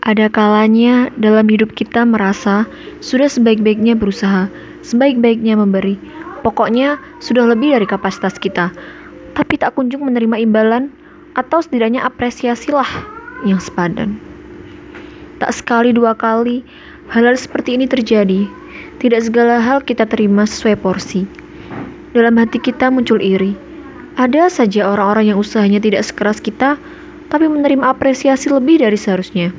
Ada kalanya dalam hidup kita merasa sudah sebaik-baiknya berusaha, sebaik-baiknya memberi. Pokoknya sudah lebih dari kapasitas kita. Tapi tak kunjung menerima imbalan atau setidaknya apresiasilah yang sepadan. Tak sekali dua kali hal-hal seperti ini terjadi. Tidak segala hal kita terima sesuai porsi. Dalam hati kita muncul iri. Ada saja orang-orang yang usahanya tidak sekeras kita, tapi menerima apresiasi lebih dari seharusnya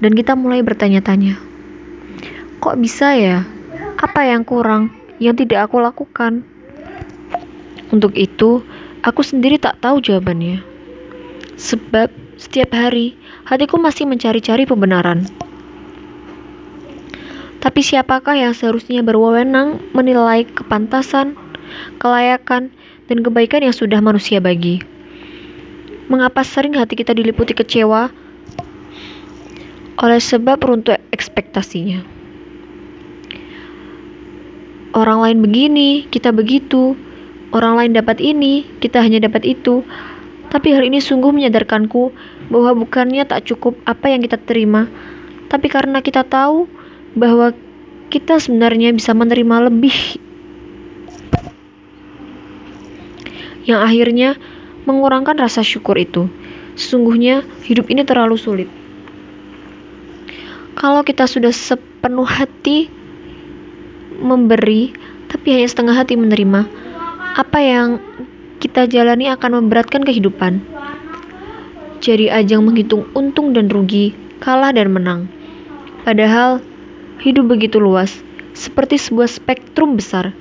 dan kita mulai bertanya-tanya, kok bisa ya? Apa yang kurang yang tidak aku lakukan? Untuk itu, aku sendiri tak tahu jawabannya. Sebab setiap hari hatiku masih mencari-cari pembenaran. Tapi siapakah yang seharusnya berwenang menilai kepantasan, kelayakan, dan kebaikan yang sudah manusia bagi? Mengapa sering hati kita diliputi kecewa oleh sebab runtuh ekspektasinya. Orang lain begini, kita begitu. Orang lain dapat ini, kita hanya dapat itu. Tapi hal ini sungguh menyadarkanku bahwa bukannya tak cukup apa yang kita terima, tapi karena kita tahu bahwa kita sebenarnya bisa menerima lebih. Yang akhirnya mengurangkan rasa syukur itu. Sesungguhnya hidup ini terlalu sulit. Kalau kita sudah sepenuh hati memberi, tapi hanya setengah hati menerima, apa yang kita jalani akan memberatkan kehidupan. Jadi ajang menghitung untung dan rugi, kalah dan menang. Padahal hidup begitu luas, seperti sebuah spektrum besar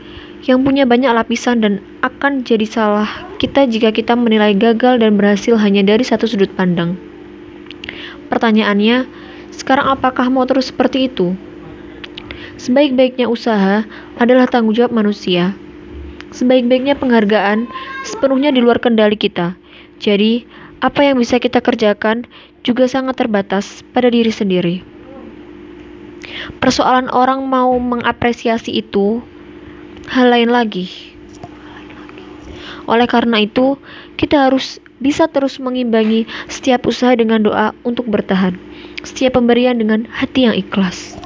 yang punya banyak lapisan dan akan jadi salah kita jika kita menilai gagal dan berhasil hanya dari satu sudut pandang. Pertanyaannya, sekarang apakah mau terus seperti itu? Sebaik-baiknya usaha adalah tanggung jawab manusia. Sebaik-baiknya penghargaan sepenuhnya di luar kendali kita. Jadi, apa yang bisa kita kerjakan juga sangat terbatas pada diri sendiri. Persoalan orang mau mengapresiasi itu hal lain lagi. Oleh karena itu, kita harus bisa terus mengimbangi setiap usaha dengan doa untuk bertahan setiap pemberian dengan hati yang ikhlas.